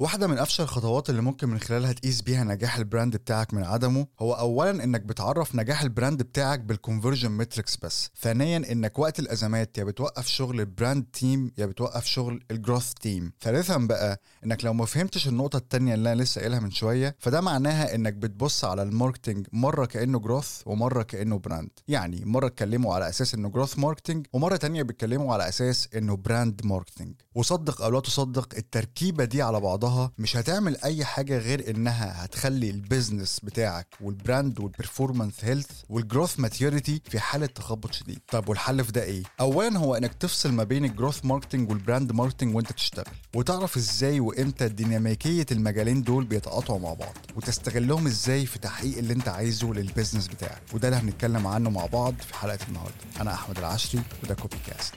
واحدة من أفشل الخطوات اللي ممكن من خلالها تقيس بيها نجاح ال brand بتاعك من عدمه هو أولا إنك بتعرف نجاح ال brand بتاعك بال conversion metrics بس. ثانيا إنك وقت الأزمات يا بتوقف شغل ال brand team يا بتوقف شغل ال growth team ثالثا بقى إنك لو ما فهمتش النقطة التانية اللي أنا لسه قايلها من شوية فده معناها إنك بتبص على ال marketing مرة كأنه growth ومرة كأنه brand يعني مرة اتكلموا على أساس إنه growth marketing ومرة تانية بيتكلموا على أساس إنه brand marketing وصدق أو لا تصدق التركيبة دي على بعضها مش هتعمل أي حاجة غير إنها هتخلي البيزنس بتاعك والبراند والبرفورمانس هيلث والجروث ماتيوريتي في حالة تخبط شديد. طب والحل في ده إيه؟ اولا هو إنك تفصل ما بين ال growth marketing وال brand marketing وإنت تشتغل وتعرف إزاي وإمتى ديناميكية المجالين دول بيتقاطعوا مع بعض وتستغلهم إزاي في تحقيق اللي إنت عايزه لل business بتاعك. وده اللي هنتكلم عنه مع بعض في حلقة النهارده. أنا أحمد العشري وده كوبي كاست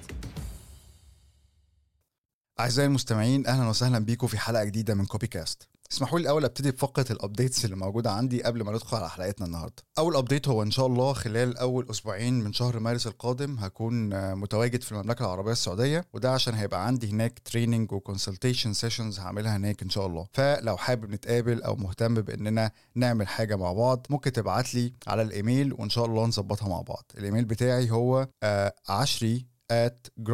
أعزائي المستمعين أهلا وسهلا بيكم في حلقة جديدة من كوبي كاست اسمحوا لي الأول أبتدي بفقرة ال updates اللي موجودة عندي قبل ما ندخل على حلقتنا النهاردة. أول update هو إن شاء الله خلال أول أسبوعين من شهر مارس القادم هكون متواجد في المملكة العربية السعودية وده عشان هيبقى عندي هناك training و consultation sessions هعملها هناك إن شاء الله. فلو حابب نتقابل أو مهتم بإننا نعمل حاجة مع بعض ممكن تبعت لي على الإيميل وإن شاء الله نظبطها مع بعض. الإيميل بتاعي هو عشري at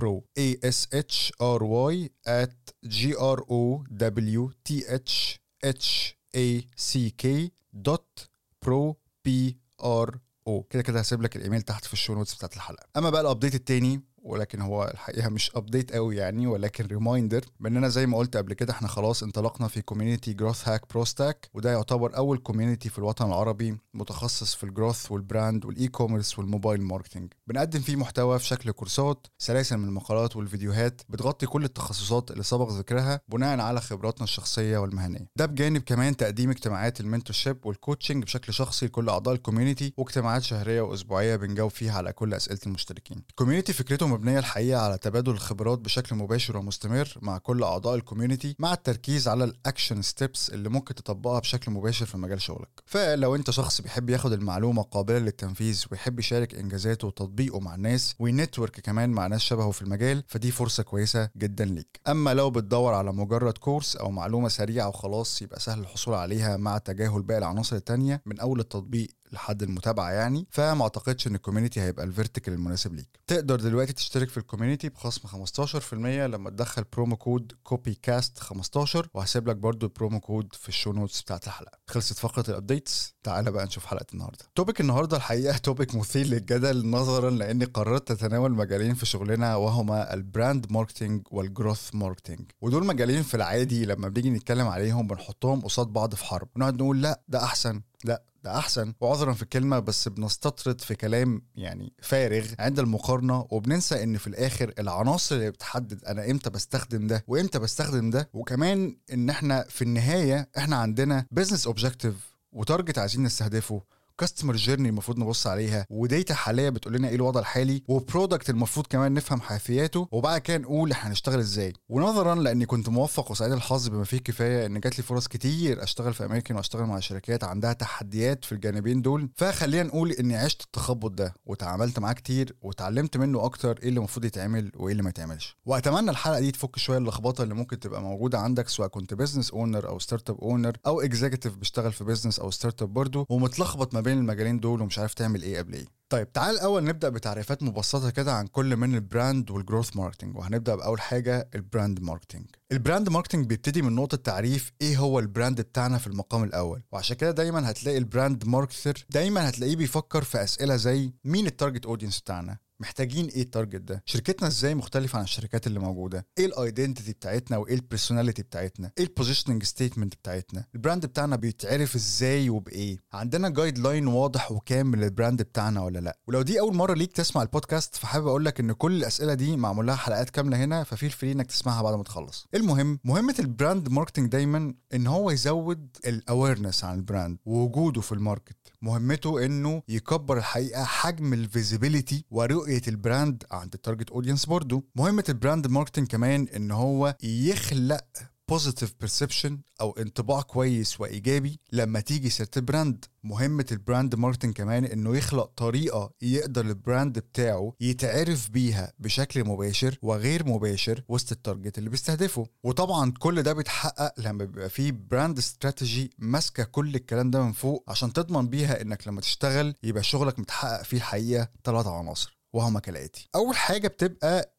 growthhack.pro a s h r y at g r o w t h h a c k dot pro p r o. كده كده هسيب لك الإيميل تحت في ال show notes بتاعت الحلقة. أما بقى ال update التاني ولكن هو الحقيقة مش update قوي يعني ولكن reminder باننا زي ما قلت قبل كده إحنا خلاص انطلقنا في community جروث هاك برو ستاك وده يعتبر أول community في الوطن العربي متخصص في ال growth وال brand وال e-commerce وال mobile marketing بنقدم فيه محتوى في شكل courseات سلاسل من المقالات والفيديوهات بتغطي كل التخصصات اللي سبق ذكرها بناء على خبراتنا الشخصية والمهنية. ده بجانب كمان تقديم اجتماعات ال mentorship وال coaching بشكل شخصي لكل أعضاء ال community واجتماعات شهرية وأسبوعية بنجاوب فيها على كل أسئلة المشتركين. ال community فكرته مبنية الحقيقة على تبادل الخبرات بشكل مباشر ومستمر مع كل أعضاء ال community مع التركيز على ال action steps اللي ممكن تطبقها بشكل مباشر في مجال شغلك. فلو أنت شخص بيحب ياخد المعلومة قابلة للتنفيذ ويحب يشارك إنجازاته وتطبيقه مع الناس وي network كمان مع ناس شبهه في المجال فدي فرصة كويسة جدا ليك. أما لو بتدور على مجرد course أو معلومة سريعة وخلاص يبقى سهل الحصول عليها مع تجاهل باقي العناصر التانية من أول التطبيق. لحد المتابعة يعني فما أعتقدش إن ال community هيبقى ال vertical المناسب ليك. تقدر دلوقتي تشترك في ال community بخصم 15% لما تدخل برومو كود كوبي كاست 15 وهسيب لك برضو ال promo code في ال show notes بتاعت الحلقة. خلصت فقرة ال updates تعالى بقى نشوف حلقة النهارده. topic النهارده الحقيقة topic مثير للجدل نظرا لأني قررت أتناول مجالين في شغلنا وهما ال brand marketing وال growth marketing ودول مجالين في العادي لما بنيجي نتكلم عليهم بنحطهم قصاد بعض في حرب. ونقعد نقول لا ده أحسن لا ده أحسن. وعذرا في الكلمة بس بنستطرد في كلام يعني فارغ عند المقارنة وبننسى إن في الآخر العناصر اللي بتحدد أنا إمتى بستخدم ده وإمتى بستخدم ده. وكمان إن إحنا في النهاية إحنا عندنا business objective و target عايزين نستهدفه. customer journey المفروض نبص عليها و data حالية بتقول لنا إيه الوضع الحالي و product المفروض كمان نفهم حيثياته وبعد كده نقول إحنا هنشتغل إزاي. ونظرا لأني كنت موفق وسعيد الحظ بما فيه الكفايه إن جات لي فرص كتير أشتغل في أماكن وأشتغل مع شركات عندها تحديات في الجانبين دول فخلينا نقول إني عشت التخبط ده وتعاملت معاه كتير وتعلمت منه أكتر إيه اللي المفروض يتعمل وإيه اللي ما يتعملش. وأتمنى الحلقة دي تفك شوية اللخبطة اللي ممكن تبقى موجودة عندك سواء كنت business owner أو startup owner أو executive بيشتغل في business أو startup برضه ومتلخبط ما بين المجالين دول ومش عارف تعمل إيه قبل إيه. طيب تعال الأول نبدأ بتعريفات مبسطة كده عن كل من ال brand وال growth marketing وهنبدأ بأول حاجة ال brand marketing ال brand marketing بيبتدي من نقطة تعريف إيه هو ال brand بتاعنا في المقام الأول وعشان كده دايما هتلاقي ال brand marketer دايما هتلاقيه بيفكر في أسئلة زي مين ال target audience بتاعنا؟ محتاجين إيه ال target ده؟ شركتنا إزاي مختلفة عن الشركات اللي موجودة؟ إيه ال identity بتاعتنا وايه ال personality بتاعتنا؟ إيه ال positioning statement بتاعتنا؟ ال brand بتاعنا بيتعرف إزاي وبايه؟ عندنا guideline واضح وكامل لل brand بتاعنا ولا لا؟ ولو دي أول مرة ليك تسمع البودكاست فحابب أقول لك إن كل الأسئلة دي معمول لها حلقات كاملة هنا ف feel free إنك تسمعها بعد ما تخلص. المهم مهمة ال brand marketing دايما إن هو يزود ال awareness عن ال brand ووجوده في ال market. مهمته إنه يكبر الحقيقة حجم الفيزيبيليتي ورؤية البراند عند التارجت اودينس برضه مهمة البراند ماركتنج كمان إن هو يخلق positive perception أو انطباع كويس وإيجابي لما تيجي سيرة ال brand مهمة ال brand marketing كمان إنه يخلق طريقة يقدر ال brand بتاعه يتعرف بيها بشكل مباشر وغير مباشر وسط ال target اللي بيستهدفه. وطبعا كل ده بيتحقق لما بيبقى فيه brand strategy ماسكة كل الكلام ده من فوق عشان تضمن بيها إنك لما تشتغل يبقى شغلك متحقق فيه الحقيقة ثلاث عناصر. وهما كالآتي. أول حاجة بتبقى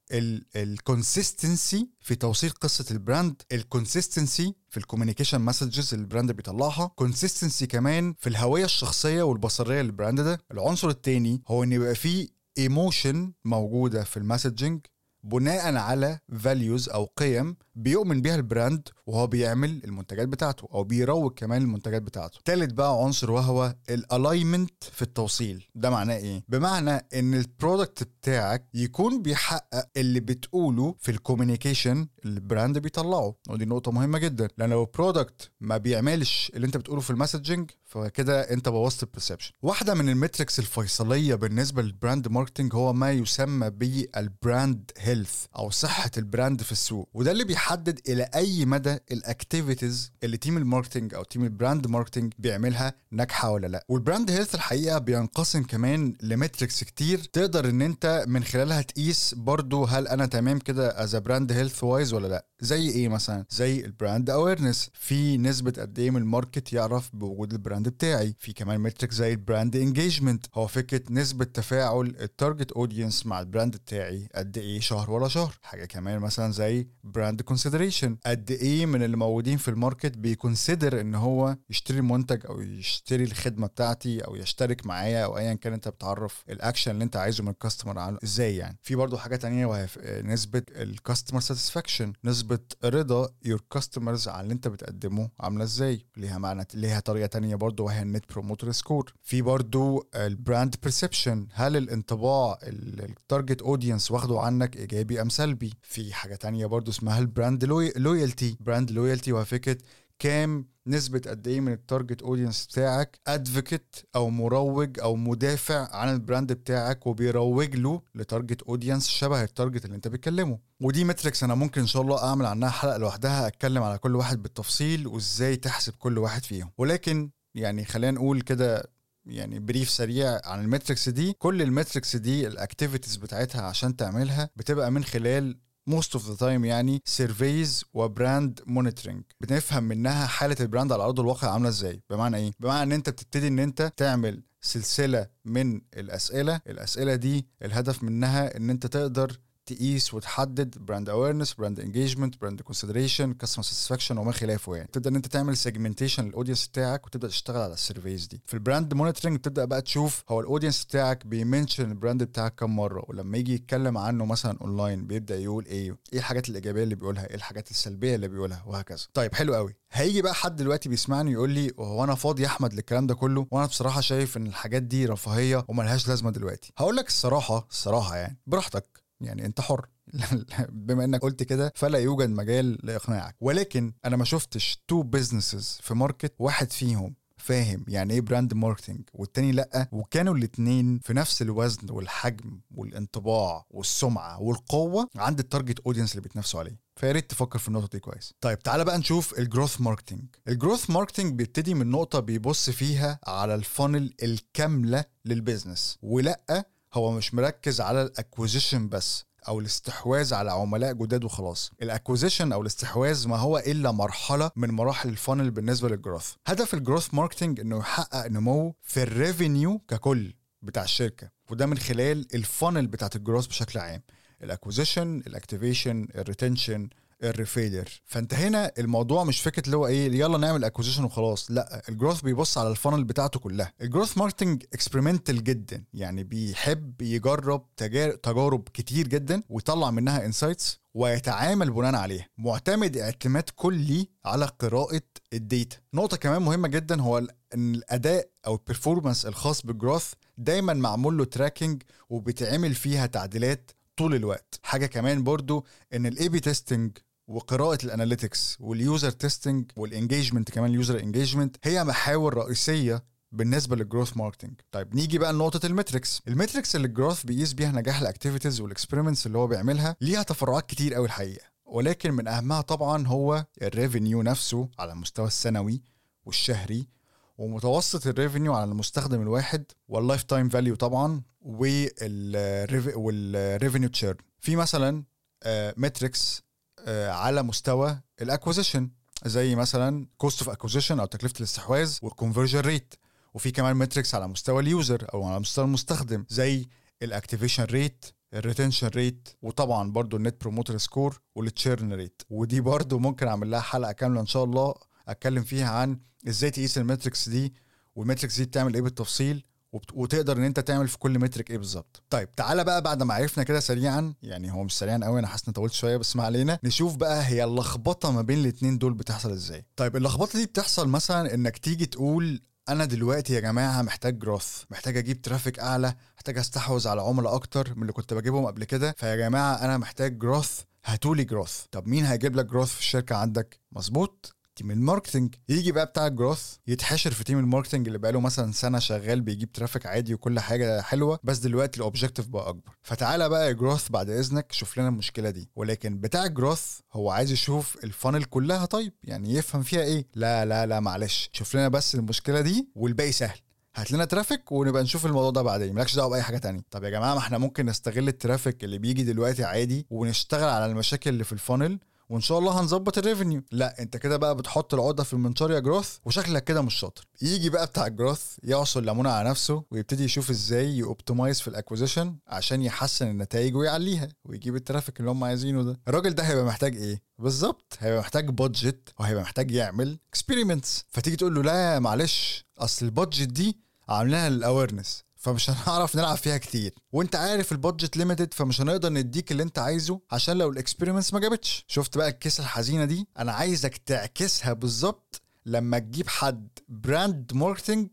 الكونسيستنسي في توصيل قصة البراند الكونسيستنسي في الكوميونيكيشن مسجز اللي البراند بيطلعها كونسيستنسي كمان في الهوية الشخصية والبصرية لل brand ده. العنصر الثاني هو إن يبقى فيه emotion موجودة في ال messaging بناء على values أو قيم بيؤمن بيها ال brand وهو بيعمل المنتجات بتاعته أو بيروج كمان المنتجات بتاعته. تالت بقى عنصر وهو ال alignment في التوصيل. ده معناه إيه؟ بمعنى إن ال product بتاعك يكون بيحقق اللي بتقوله في ال communication اللي ال brand بيطلعه. ودي نقطة مهمة جدا. لأن لو ال product ما بيعملش اللي أنت بتقوله في ال messaging فكده أنت بوظت ال perception واحدة من ال metrics الفيصلية بالنسبة لل brand marketing هو ما يسمى بال brand health أو صحة ال brand في السوق. وده اللي بيحدد إلى أي مدى ال activities اللي team ال marketing أو team ال brand marketing بيعملها ناجحة ولا لأ. وال brand health الحقيقة بينقسم كمان ل metrics كتير. تقدر إن أنت من خلالها تقيس برضو هل أنا تمام كده as brand health wise ولا لأ. زي إيه مثلا؟ زي ال brand awareness في نسبة قد إيه من ال market يعرف بوجود ال brand بتاعي. في كمان metric زي ال brand engagement هو فكرة نسبة تفاعل ال target audience مع ال brand بتاعي قد إيه شهر ولا شهر. حاجة كمان مثلا زي brand consideration قد إيه من اللي موجودين في ال market بي consider إن هو يشتري المنتج أو يشتري الخدمة بتاعتي أو يشترك معايا أو ايا كان أنت بتعرف الاكشن اللي أنت عايزه من ال customer عنه إزاي يعني. في برضو حاجة تانية وهي نسبة ال customer satisfaction نسبة رضا your customers على اللي أنت بتقدمه عاملة إزاي. ليها معنى ليها طريقة تانية برضو وهي ال net promoter score في برضو ال brand perception هل الانطباع ال target audience واخده عنك ايجابي أم سلبي. في حاجة تانية برضو اسمها ال brand loyalty brand loyalty وهي فكرة كام نسبة قد إيه من ال target audience بتاعك advocate أو مروج أو مدافع عن ال brand بتاعك وبيروج له ل target audience شبه ال target اللي أنت بتكلمه. ودي metrics أنا ممكن إن شاء الله أعمل عنها حلقة لوحدها أتكلم على كل واحد بالتفصيل وإزاي تحسب كل واحد فيهم. ولكن يعني خلينا نقول كده يعني brief سريع عن ال metrics دي. كل ال metrics دي ال activities بتاعتها عشان تعملها بتبقى من خلال most of the time يعني surveys و brand monitoring بنفهم منها حالة ال brand على أرض الواقع عاملة إزاي. بمعنى إيه؟ بمعنى إن أنت بتبتدي إن أنت تعمل سلسلة من الأسئلة. الأسئلة دي الهدف منها إن أنت تقدر تقيس وتحدد brand awareness brand engagement brand consideration customer satisfaction وما خلافه يعني. تبدأ إن أنت تعمل segmentation لل audience بتاعك وتبدأ تشتغل على ال surveys دي. في ال brand monitoring تبدأ بقى تشوف هو ال audience بتاعك بي mention ال brand بتاعك كم مرة. ولما يجي يتكلم عنه مثلا اونلاين بيبدأ يقول إيه إيه الحاجات الإيجابية اللي بيقولها إيه الحاجات السلبية اللي بيقولها وهكذا. طيب حلو قوي هيجي بقى حد دلوقتي بيسمعني يقول لي هو أنا فاضي يا أحمد للكلام ده كله؟ وأنا بصراحة شايف إن الحاجات دي رفاهية وملهاش لازمة دلوقتي. هقول لك الصراحة الصراحة يعني براحتك. يعني انت حر. بما انك قلت كده فلا يوجد مجال لإقناعك. ولكن أنا ما شفتش two businesses في market واحد فيهم فاهم يعني إيه brand marketing والتاني لأ. وكانوا الاتنين في نفس الوزن والحجم والانطباع والسمعة والقوة عند ال target audience اللي بيتنافسوا عليه. فيا ريت تفكر في النقطة دي كويس. طيب تعالى بقى نشوف ال growth marketing ال growth marketing بيبتدي من نقطة بيبص فيها على ال funnel الكاملة لل business ولأ هو مش مركز على ال acquisition بس أو الاستحواذ على عملاء جداد وخلاص. ال acquisition أو الاستحواذ ما هو إلا مرحلة من مراحل ال funnel بالنسبة لل growth هدف ال growth marketing إنه يحقق نمو في ال revenue ككل بتاع الشركة وده من خلال ال funnel بتاعت ال growth بشكل عام. الأكوزيشن الاكتيفيشن الريتنشن الريفيلر فانت هنا الموضوع مش فكرة اللي هو إيه يلا نعمل acquisition وخلاص. لا ال growth بيبص على ال funnel بتاعته كلها. ال growth marketing experimental جدا. يعني بيحب يجرب تجارب كتير جدا ويطلع منها insights ويتعامل بناء عليها. معتمد اعتماد كلي على قراءة ال data نقطة كمان مهمة جدا هو إن الأداء أو ال performance الخاص بال growth دايما معمول له tracking وبيتعمل فيها تعديلات طول الوقت. حاجة كمان برضو إن ال A/B testing وقراءة الاناليتكس واليوزر تيستنج والانجيجمنت كمان اليوزر انجيجمنت هي محاور رئيسية بالنسبة لل growth marketing طيب نيجي بقى لنقطة ال metrics ال metrics اللي ال growth بيقيس بيها نجاح ال activities وال experiments اللي هو بيعملها ليها تفرعات كتير قوي الحقيقة. ولكن من أهمها طبعا هو ال revenue نفسه على المستوى السنوي والشهري ومتوسط ال revenue على المستخدم الواحد وال lifetime value طبعا وال revenue churn في مثلا metrics على مستوى ال acquisition زي مثلا cost of acquisition أو تكلفة الاستحواذ وال conversion rate وفي كمان metrics على مستوى ال user أو على مستوى المستخدم زي ال activation rate ال retention rate وطبعا برضو ال net promoter score وال churn rate ودي برضو ممكن أعمل لها حلقة كاملة إن شاء الله أتكلم فيها عن إزاي تقيس ال metrics دي وال metrics دي بتعمل إيه بالتفصيل وتقدر إن أنت تعمل في كل metric إيه بالظبط. طيب تعالى بقى بعد ما عرفنا كده سريعا يعني هو مش سريعا قوي أنا حاسس اني طولت شوية بس ما علينا. نشوف بقى هي اللخبطة ما بين الاثنين دول بتحصل إزاي. طيب اللخبطة دي بتحصل مثلا إنك تيجي تقول أنا دلوقتي يا جماعة محتاج growth محتاج أجيب traffic أعلى محتاج أستحوذ على عملاء أكتر من اللي كنت بجيبهم قبل كده. فيا جماعة أنا محتاج growth هاتولي growth طب مين هيجيب لك growth في الشركة عندك؟ مظبوط؟ team ال marketing يجي بقى بتاع ال growth يتحشر في team ال marketing اللي بقاله مثلا سنة شغال بيجيب traffic عادي وكل حاجة حلوة بس دلوقتي ال objective بقى أكبر. فتعالى بقى يا growth بعد إذنك شوف لنا المشكلة دي. ولكن بتاع ال growth هو عايز يشوف ال funnel كلها طيب يعني يفهم فيها إيه؟ لا لا لا معلش. شوف لنا بس المشكلة دي والباقي سهل. هات لنا traffic ونبقى نشوف الموضوع ده بعدين مالكش دعوة بأي حاجة تانية. طب يا جماعة ما إحنا ممكن نستغل ال traffic اللي بيجي دلوقتي عادي ونشتغل على المشاكل اللي في ال funnel وإن شاء الله هنظبط ال revenue لا أنت كده بقى بتحط العقدة في المنشار يا growth وشكلك كده مش شاطر. يجي بقى بتاع ال growth يعصر ليمونه على نفسه ويبتدي يشوف إزاي ي optimize في ال acquisition عشان يحسن النتائج ويعليها ويجيب ال traffic اللي هم عايزينه ده. الراجل ده هيبقى محتاج إيه؟ بالظبط هيبقى محتاج budget وهيبقى محتاج يعمل experiments فتيجي تقول له لا معلش أصل ال budget دي عاملاها لل awareness فمش هنعرف نلعب فيها كتير. وانت عارف ال budget limited فمش هنقدر نديك اللي انت عايزه عشان لو ال experiments ما جابتش. شفت بقى ال case الحزينة دي؟ أنا عايزك تعكسها بالظبط لما تجيب حد brand marketing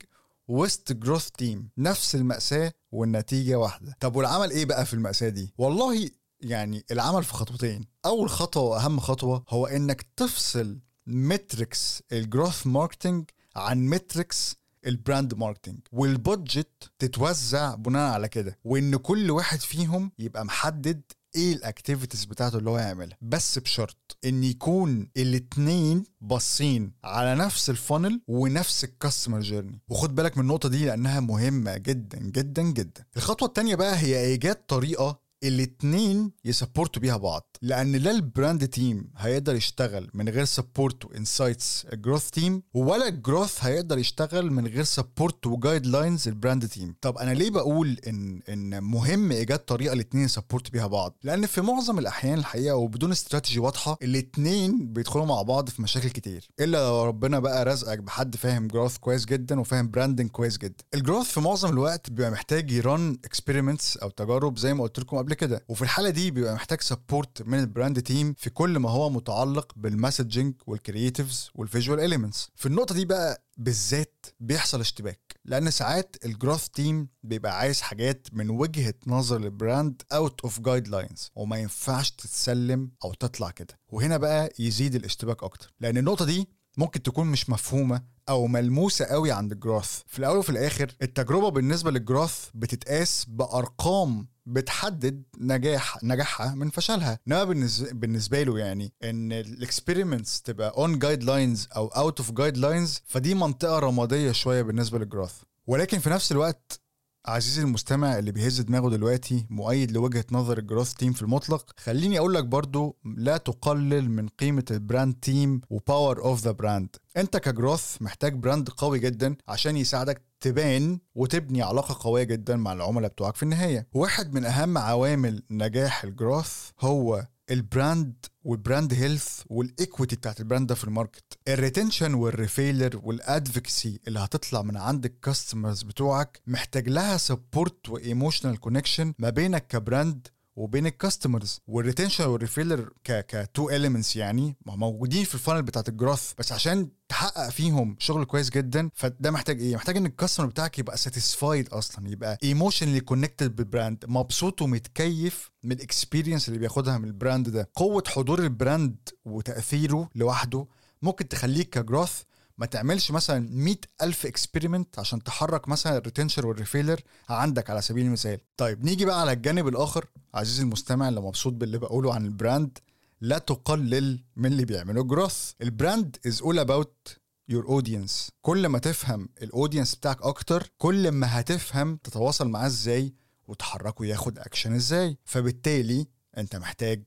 وسط growth team نفس المأساة والنتيجة واحدة. طب والعمل إيه بقى في المأساة دي؟ والله يعني العمل في خطوتين. أول خطوة وأهم خطوة هو إنك تفصل metrics ال growth marketing عن metrics ال brand marketing وال budget تتوزع بناء على كده. وإن كل واحد فيهم يبقى محدد إيه ال activities بتاعته اللي هو يعملها. بس بشرط إن يكون الاتنين باصين على نفس ال funnel ونفس ال customer journey وخد بالك من النقطة دي لأنها مهمة جدا جدا جدا. الخطوة التانية بقى هي إيجاد طريقة الاتنين ي support وا بيها بعض. لأن لا ال brand team هيقدر يشتغل من غير support و insights ال growth team ولا ال growth هيقدر يشتغل من غير support و guidelines ال brand team. طب أنا ليه بقول إن إن مهم إيجاد طريقة الاتنين ي support بيها بعض؟ لأن في معظم الأحيان الحقيقة وبدون استراتيجي واضحة الاتنين بيدخلوا مع بعض في مشاكل كتير. إلا لو ربنا بقى رزقك بحد فاهم growth كويس جدا وفاهم branding كويس جدا. ال growth في معظم الوقت بيبقى محتاج ي run experiments أو تجارب زي ما قلت لكم قبل كده. وفي الحالة دي بيبقى محتاج support من ال brand team في كل ما هو متعلق بال messaging وال creatives وال visual elements في النقطة دي بقى بالذات بيحصل اشتباك لأن ساعات ال growth team بيبقى عايز حاجات من وجهة نظر ال brand out of guidelines وما ينفعش تتسلم أو تطلع كده. وهنا بقى يزيد الاشتباك أكتر لأن النقطة دي ممكن تكون مش مفهومة أو ملموسة قوي عند ال growth في الأول وفي الآخر التجربة بالنسبة لل growth بتتقاس بأرقام بتحدد نجاح نجاحها من فشلها. إنما بالنسبة بالنسبة له يعني إن ال experiments تبقى on guidelines أو out of guidelines فدي منطقة رمادية شوية بالنسبة لل growth ولكن في نفس الوقت عزيزي المستمع اللي بيهز دماغه دلوقتي مؤيد لوجهة نظر ال growth team في المطلق. خليني أقول لك برضو لا تقلل من قيمة ال brand team و power of the brand أنت ك growth محتاج brand قوي جدا عشان يساعدك تبان وتبني علاقة قوية جدا مع العملاء بتوعك في النهاية. واحد من أهم عوامل نجاح ال growth هو ال brand وال brand health وال equity بتاعت ال brand ده في ال market. ال retention وال referral وال advocacy اللي هتطلع من عند ال customers بتوعك محتاج لها support و emotional connection ما بينك ك brand وبين ال customers وال retention وال referral ك ك two elements يعني موجودين في ال funnel بتاعت ال growth بس عشان تحقق فيهم شغل كويس جدا فده محتاج إيه؟ محتاج إن ال customer بتاعك يبقى satisfied أصلا يبقى emotionally connected بال brand مبسوط ومتكيف من ال experience اللي بياخدها من ال brand ده. قوة حضور ال brand وتأثيره لوحده ممكن تخليك ك growth ما تعملش مثلا 100 ألف experiment عشان تحرك مثلا ال retention وال referral عندك على سبيل المثال. طيب نيجي بقى على الجانب الآخر عزيزي المستمع اللي مبسوط باللي بقوله عن ال brand لا تقلل من اللي بيعمله growth ال brand is all about your audience كل ما تفهم ال audience بتاعك أكتر كل ما هتفهم تتواصل معاه إزاي وتحركه ياخد اكشن إزاي. فبالتالي أنت محتاج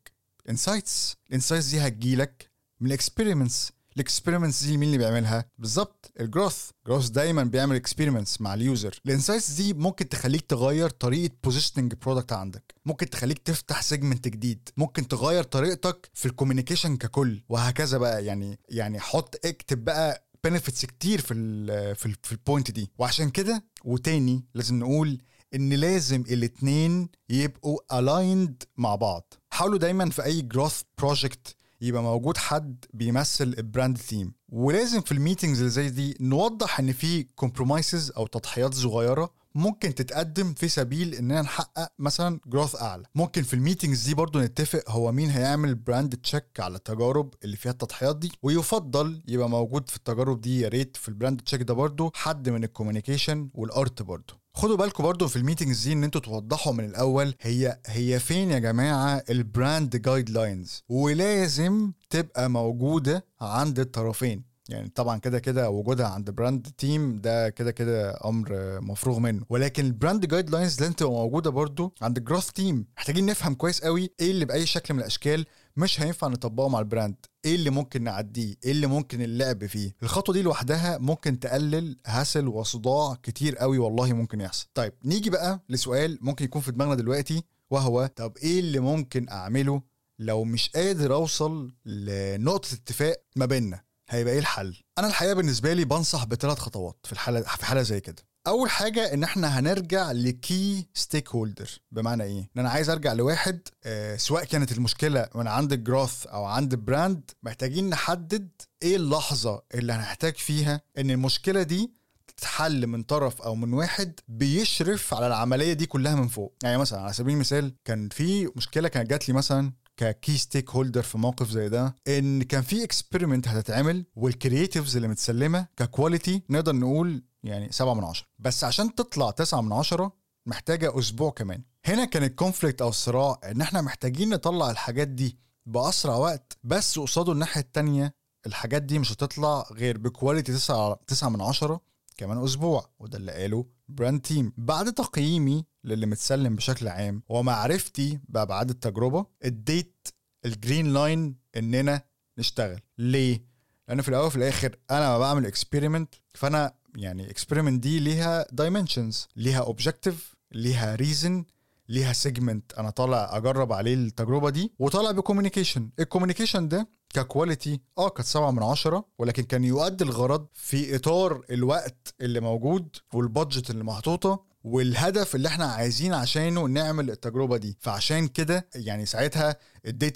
insights ال insights دي هتجيلك من ال experiments ال experiments دي مين اللي بيعملها؟ بالظبط ال growth growth دايما بيعمل experiments مع ال user ال insights دي ممكن تخليك تغير طريقة positioning product عندك. ممكن تخليك تفتح segment جديد. ممكن تغير طريقتك في ال communication ككل. وهكذا بقى. يعني يعني حط اكتب بقى benefits كتير في ال في ال في ال point دي. وعشان كده وتاني لازم نقول إن لازم الاتنين يبقوا aligned مع بعض. حاولوا دايما في أي growth project يبقى موجود حد بيمثل ال brand team ولازم في ال meetings اللي زي دي نوضح إن في compromises أو تضحيات صغيرة ممكن تتقدم في سبيل إننا نحقق مثلا growth أعلى. ممكن في ال meetings دي برضو نتفق هو مين هيعمل brand check على التجارب اللي فيها التضحيات دي. ويفضل يبقى موجود في التجارب دي يا ريت في ال brand check ده برضو حد من ال communication وال art برضو. خدوا بالكم برضو في ال meetings دي ان أنتوا توضحوا من الأول هي هي فين يا جماعة؟ ال brand guidelines ولازم تبقى موجودة عند الطرفين. يعني طبعا كده كده وجودها عند brand team ده كده كده أمر مفروغ منه. ولكن ال brand guidelines لازم تبقى موجودة برضو عند ال growth team محتاجين نفهم كويس قوي إيه اللي بأي شكل من الأشكال. مش هينفع نطبقه مع ال brand. إيه اللي ممكن نعديه؟ إيه اللي ممكن اللعب فيه؟ الخطوة دي لوحدها ممكن تقلل hassle وصداع كتير قوي والله ممكن يحصل. طيب نيجي بقى لسؤال ممكن يكون في دماغنا دلوقتي وهو طب إيه اللي ممكن أعمله لو مش قادر أوصل لنقطة اتفاق ما بيننا؟ هيبقى إيه الحل؟ أنا الحقيقة بالنسبة لي بنصح بثلاث خطوات في الحالة في حالة زي كده. أول حاجة إن إحنا هنرجع ل key stakeholder بمعنى إيه؟ إن أنا عايز أرجع لواحد آه سواء كانت المشكلة من عند ال growth أو عند ال brand محتاجين نحدد إيه اللحظة اللي هنحتاج فيها إن المشكلة دي تتحل من طرف أو من واحد بيشرف على العملية دي كلها من فوق. يعني مثلا على سبيل المثال كان في مشكلة كانت جات لي مثلا ك key stakeholder في موقف زي ده إن كان في experiment هتتعمل وال creatives اللي متسلمة ك quality نقدر نقول يعني 7 من 10 بس عشان تطلع 9 من 10 محتاجة أسبوع كمان. هنا كان ال conflict أو الصراع إن إحنا محتاجين نطلع الحاجات دي بأسرع وقت بس قصاده الناحية التانية الحاجات دي مش هتطلع غير ب quality 9 9 من 10 كمان أسبوع وده اللي قاله brand team بعد تقييمي للي متسلم بشكل عام. ومعرفتي بأبعاد التجربة اديت ال green line إننا نشتغل. ليه؟ لأن في الأول وفي الآخر أنا ما بعمل experiment فأنا يعني experiment دي ليها dimensions ليها objective ليها reason ليها segment أنا طالع أجرب عليه التجربة دي. وطالع ب communication ال communication ده ك quality آه كانت سبعة من عشرة ولكن كان يؤدي الغرض في إطار الوقت اللي موجود وال budget اللي محطوطة. والهدف اللي إحنا عايزين عشانه نعمل التجربة دي. فعشان كده يعني ساعتها اديت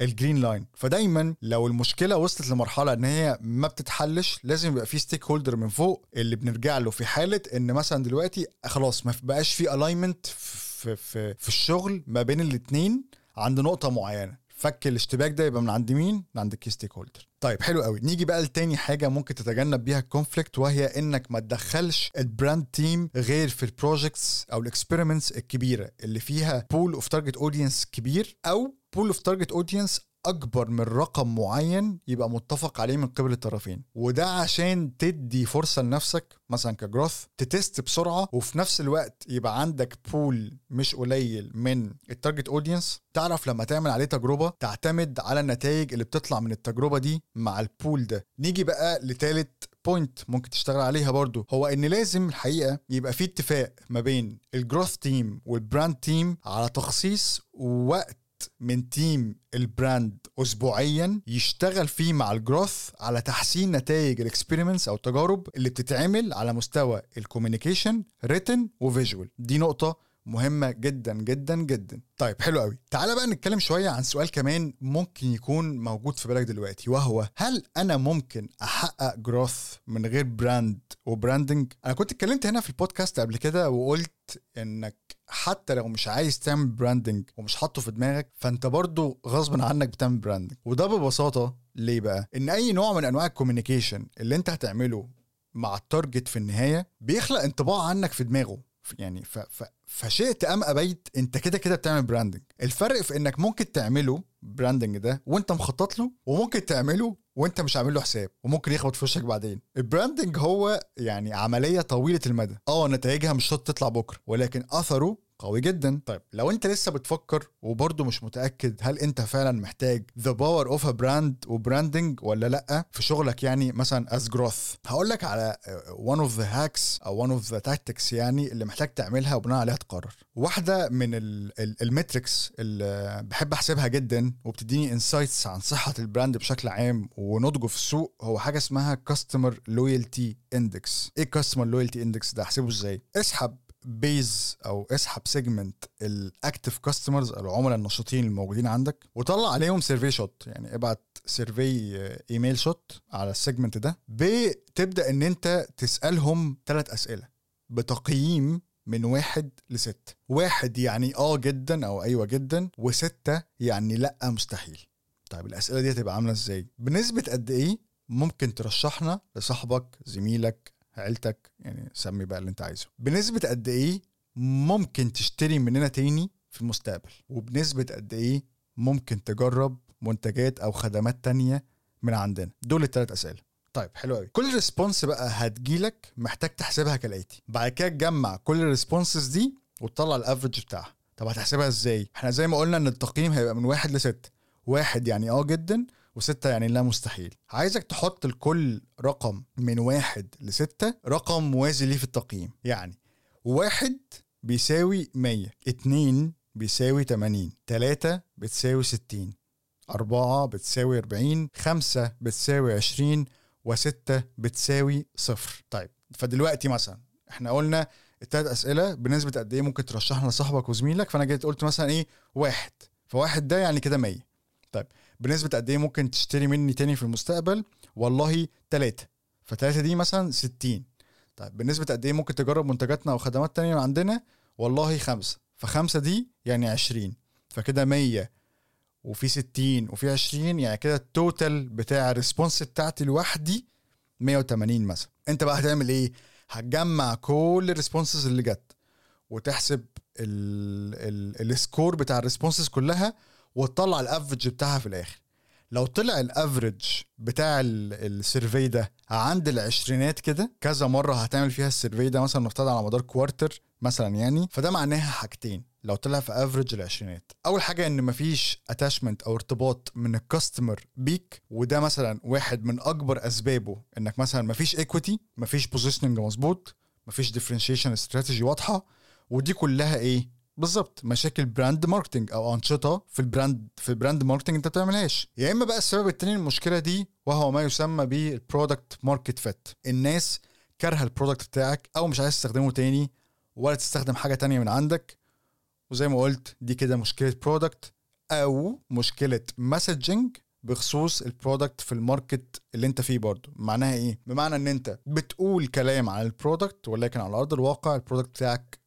ال green line فدايما لو المشكلة وصلت لمرحلة إن هي ما بتتحلش لازم يبقى في stakeholder من فوق اللي بنرجع له في حالة إن مثلا دلوقتي خلاص ما بقاش في alignment في, في, في الشغل ما بين الاثنين عند نقطة معينة. فك الاشتباك ده يبقى من عند مين؟ من عند ال key stakeholder. طيب حلو قوي نيجي بقى لتاني حاجة ممكن تتجنب بيها ال conflict وهي إنك ما تدخلش ال brand team غير في ال projects أو ال experiments الكبيرة اللي فيها pool of target audience كبير أو pool of target audience أكبر من رقم معين يبقى متفق عليه من قبل الطرفين. وده عشان تدي فرصة لنفسك مثلا ك growth ت test بسرعة وفي نفس الوقت يبقى عندك pool مش قليل من ال target audience تعرف لما تعمل عليه تجربة تعتمد على النتائج اللي بتطلع من التجربة دي مع ال pool ده. نيجي بقى لتالت point ممكن تشتغل عليها برضو. هو إن لازم الحقيقة يبقى في اتفاق ما بين ال growth team وال brand team على تخصيص وقت من team ال brand اسبوعيا يشتغل فيه مع ال growth على تحسين نتائج ال experiments أو التجارب اللي بتتعمل على مستوى ال communication written و visual دي نقطة مهمة جدا جدا جدا. طيب حلو قوي. تعالى بقى نتكلم شوية عن سؤال كمان ممكن يكون موجود في بالك دلوقتي وهو هل أنا ممكن أحقق growth من غير brand و branding أنا كنت اتكلمت هنا في البودكاست قبل كده وقلت إنك حتى لو مش عايز تعمل branding ومش حاطه في دماغك فأنت برضو غصب عنك بتعمل branding وده ببساطة ليه بقى؟ إن أي نوع من أنواع ال communication اللي أنت هتعمله مع ال target في النهاية بيخلق انطباع عنك في دماغه. يعني ف ف فشئت أم أبيت أنت كده كده بتعمل branding الفرق في إنك ممكن تعمله branding ده وأنت مخطط له وممكن تعمله وأنت مش عامل له حساب وممكن يخبط في وشك بعدين. ال branding هو يعني عملية طويلة المدى. آه نتائجها مش شرط تطلع بكرة ولكن أثره قوي جدا. طيب. لو انت لسه بتفكر وبرضه مش متأكد هل انت فعلا محتاج the power of a brand و branding ولا لأ في شغلك يعني مثلا as growth هقول لك على one of the hacks أو one of the tactics يعني اللي محتاج تعملها وبناء عليها تقرر. واحدة من ال metrics اللي بحب أحسبها جدا وبتديني insights عن صحة ال brand بشكل عام ونضجه في السوق هو حاجة اسمها customer loyalty index إيه customer loyalty index ده؟ أحسبه إزاي؟ اسحب base أو اسحب segment ال active customers العملاء النشطين الموجودين عندك وطلع عليهم survey شوت يعني ابعت survey email shot على ال segment ده. بتبدأ إن أنت تسألهم ثلاث أسئلة بتقييم من واحد لستة واحد يعني آه جدا أو أيوه جدا وستة يعني لأ مستحيل. طيب الأسئلة دي هتبقى عاملة إزاي؟ بنسبة قد إيه ممكن ترشحنا لصاحبك زميلك عيلتك يعني سمي بقى اللي انت عايزه. بنسبة قد إيه ممكن تشتري مننا تاني في المستقبل؟ وبنسبة قد إيه ممكن تجرب منتجات أو خدمات تانية من عندنا؟ دول الثلاث أسئلة. طيب حلو قوي. كل response بقى هتجيلك محتاج تحسبها كالآتي. بعد كده تجمع كل ال responses دي وتطلع ال average بتاعها. طب هتحسبها إزاي؟ إحنا زي ما قلنا إن التقييم هيبقى من واحد لستة. واحد يعني آه جدا وستة يعني لا مستحيل. عايزك تحط لكل رقم من واحد لستة رقم موازي ليه في التقييم. يعني واحد بيساوي مية اتنين بيساوي تمانين تلاتة بتساوي ستين أربعة بتساوي أربعين خمسة بتساوي عشرين وستة بتساوي صفر. طيب فدلوقتي مثلا إحنا قلنا التلات أسئلة بنسبة قد إيه ممكن ترشحها لصاحبك وزميلك فأنا جيت قلت مثلا إيه؟ واحد. فواحد ده يعني كده مية. طيب بنسبة قد إيه ممكن تشتري مني تاني في المستقبل؟ والله تلاتة. فتلاتة دي مثلا ستين. طيب بنسبة قد إيه ممكن تجرب منتجاتنا أو خدمات تانية عندنا؟ والله خمسة. فخمسة دي يعني عشرين. فكده مية. وفي ستين. وفي عشرين يعني كده ال total بتاع ال response بتاعتي لوحدي 180 مثلا. أنت بقى هتعمل إيه؟ هتجمع كل ال responses اللي جت. وتحسب ال score بتاع ال responses كلها وتطلع ال average بتاعها في الآخر. لو طلع ال average بتاع ال survey ده عند العشرينات كده كذا مرة هتعمل فيها ال survey ده مثلا نفترض على مدار quarter مثلا يعني فده معناها حاجتين. لو طلع في average العشرينات. أول حاجة إن مفيش attachment أو ارتباط من ال customer بيك وده مثلا واحد من أكبر أسبابه إنك مثلا مفيش equity مفيش positioning مظبوط مفيش differentiation strategy واضحة ودي كلها إيه؟ بالظبط مشاكل brand marketing أو أنشطة في ال brand في ال brand marketing أنت بتعملهاش. يا إما بقى السبب التاني للمشكلة دي وهو ما يسمى بال product market fit الناس كارهة ال product بتاعك أو مش عايز تستخدمه تاني ولا تستخدم حاجة تانية من عندك. وزي ما قلت دي كده مشكلة product أو مشكلة messaging بخصوص ال product في ال market اللي أنت فيه برضه. معناها إيه؟ بمعنى إن أنت بتقول كلام عن ال product ولكن على أرض الواقع ال product بتاعك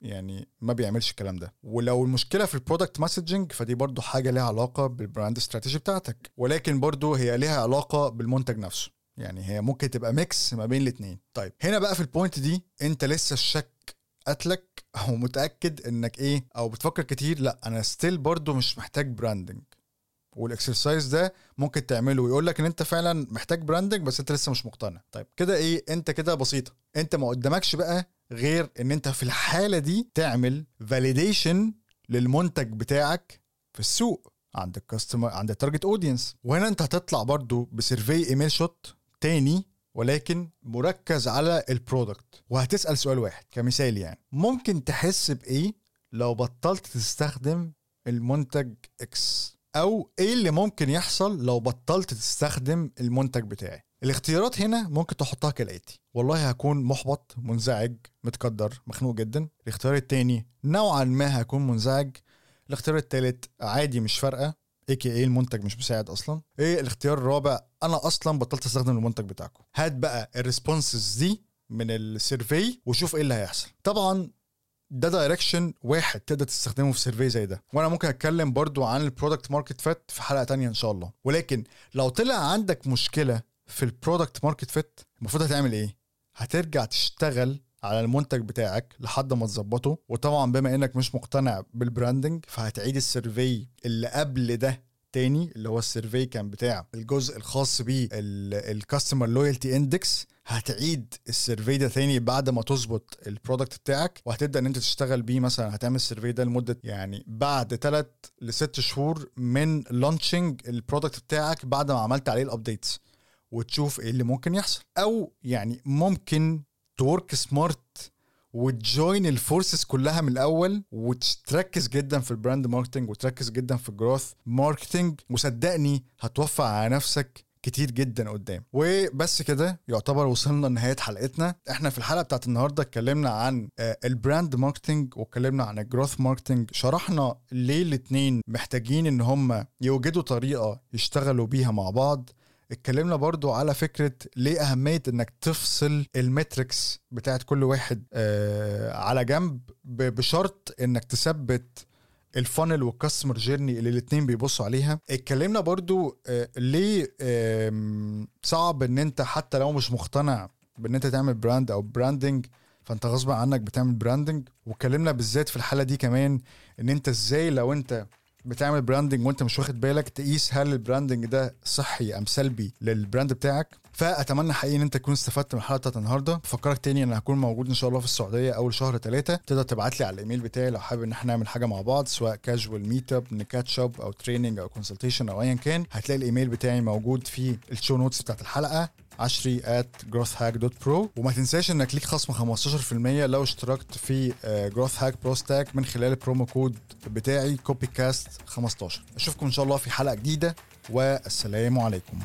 يعني ما بيعملش الكلام ده. ولو المشكلة في ال product messaging فدي برضو حاجة ليها علاقة بال brand strategy بتاعتك. ولكن برضو هي ليها علاقة بالمنتج نفسه. يعني هي ممكن تبقى mix ما بين الاثنين طيب هنا بقى في ال point دي انت لسه الشك قتلك أو متأكد انك إيه أو بتفكر كتير. لا أنا still برضو مش محتاج branding وال exercise ده ممكن تعمله. ويقول لك إن أنت فعلا محتاج branding بس أنت لسه مش مقتنع. طيب كده إيه؟ أنت كده بسيطة. أنت ما قدامكش بقى غير إن أنت في الحالة دي تعمل validation للمنتج بتاعك في السوق عند ال customer عند ال target audience وهنا أنت هتطلع برضو ب survey email shot تاني ولكن مركز على ال product وهتسأل سؤال واحد كمثال يعني. ممكن تحس بإيه لو بطلت تستخدم المنتج X أو إيه اللي ممكن يحصل لو بطلت تستخدم المنتج بتاعي الاختيارات هنا ممكن تحطها كالآتي. والله هكون محبط منزعج متضرر مخنوق جدا. الاختيار التاني نوعا ما هكون منزعج. الاختيار التالت عادي مش فارقة اي كي إيه المنتج مش مساعد أصلا. إيه الاختيار الرابع أنا أصلا بطلت أستخدم المنتج بتاعكم. هات بقى ال responses دي من ال survey وشوف إيه اللي هيحصل. طبعا ده direction واحد تقدر تستخدمه في survey زي ده. وأنا ممكن أتكلم برضو عن ال product market fit في حلقة تانية إن شاء الله. ولكن لو طلع عندك مشكلة في ال product market fit المفروض هتعمل إيه؟ هترجع تشتغل على المنتج بتاعك لحد ما تظبطه وطبعا بما إنك مش مقتنع بال branding فهتعيد ال survey اللي قبل ده تاني اللي هو ال survey كان بتاع الجزء الخاص بيه ال customer loyalty index هتعيد ال survey ده تاني بعد ما تظبط ال product بتاعك وهتبدأ إن أنت تشتغل بيه مثلا. هتعمل ال survey ده لمدة يعني بعد 3 لست شهور من launching ال product بتاعك بعد ما عملت عليه ال updates وتشوف إيه اللي ممكن يحصل. أو يعني ممكن ت work smart وت join ال forces كلها من الأول وتركز جدا في ال brand marketing وتركز جدا في ال growth marketing وصدقني هتوفر على نفسك كتير جدا قدام. وبس كده يعتبر وصلنا لنهاية حلقتنا. إحنا في الحلقة بتاعت النهارده اتكلمنا عن آه، ال brand marketing واتكلمنا عن ال growth marketing شرحنا ليه الاتنين محتاجين إن هم يوجدوا طريقة يشتغلوا بيها مع بعض. اتكلمنا برضو على فكرة ليه أهمية إنك تفصل ال metrics بتاعت كل واحد آه على جنب بشرط إنك تثبت ال funnel وال customer journey اللي الاتنين بيبصوا عليها. اتكلمنا برضو آه ليه آم، صعب إن أنت حتى لو مش مقتنع بإن أنت تعمل brand أو branding فأنت غصب عنك بتعمل branding واتكلمنا بالذات في الحلقة دي كمان إن أنت إزاي لو أنت بتعمل branding وانت مش واخد بالك تقيس هل ال branding ده صحي أم سلبي لل brand بتاعك. فأتمنى حقيقي إن أنت تكون استفدت من بتاعت النهارده. بفكرك تاني إن هكون موجود إن شاء الله في السعودية أول شهر ثلاثة تقدر تبعت لي على الإيميل بتاعي لو حابب إن إحنا نعمل حاجة مع بعض سواء casual meet up ن catch up أو training أو consultation أو ايا كان. هتلاقي الإيميل بتاعي موجود في ال show notes بتاعت الحلقة عشري at growthhack.pro وما تنساش إنك ليك خصم 15% لو اشتركت في GrowthHack Pro Stack من خلال ال promo code بتاعي CopyCast 15 أشوفكم إن شاء الله في حلقة جديدة والسلام عليكم.